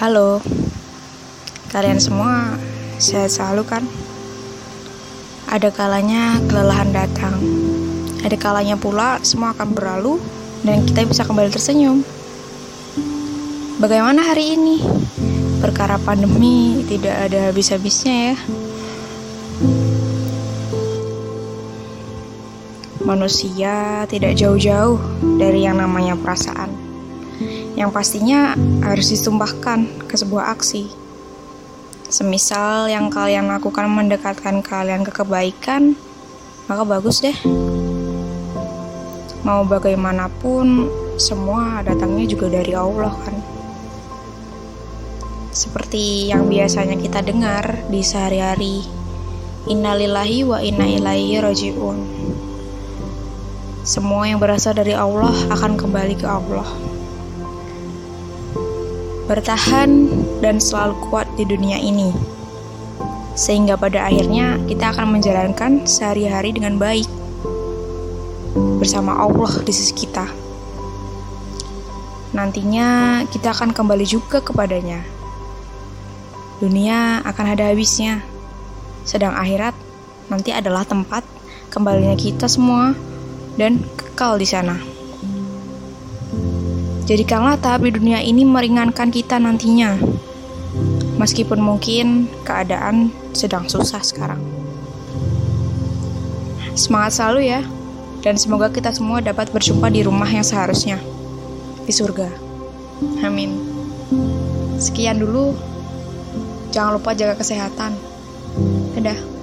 Halo, kalian semua sehat selalu kan? Ada kalanya kelelahan datang, ada kalanya pula semua akan berlalu dan kita bisa kembali tersenyum. Bagaimana hari ini? Perkara pandemi tidak ada habis-habisnya ya. Manusia tidak jauh-jauh dari yang namanya perasaan yang pastinya harus ditumpahkan ke sebuah aksi. Semisal yang kalian lakukan mendekatkan kalian ke kebaikan, maka bagus deh. Mau bagaimanapun, semua datangnya juga dari Allah kan. Seperti yang biasanya kita dengar di sehari-hari. Innalillahi wa inna ilaihi rajiun. Semua yang berasal dari Allah akan kembali ke Allah bertahan dan selalu kuat di dunia ini. Sehingga pada akhirnya kita akan menjalankan sehari-hari dengan baik bersama Allah di sisi kita. Nantinya kita akan kembali juga kepadanya. Dunia akan ada habisnya, sedang akhirat nanti adalah tempat kembalinya kita semua dan kekal di sana. Jadikanlah tahap di dunia ini meringankan kita nantinya. Meskipun mungkin keadaan sedang susah sekarang. Semangat selalu ya, dan semoga kita semua dapat berjumpa di rumah yang seharusnya, di surga. Amin. Sekian dulu, jangan lupa jaga kesehatan. Dadah.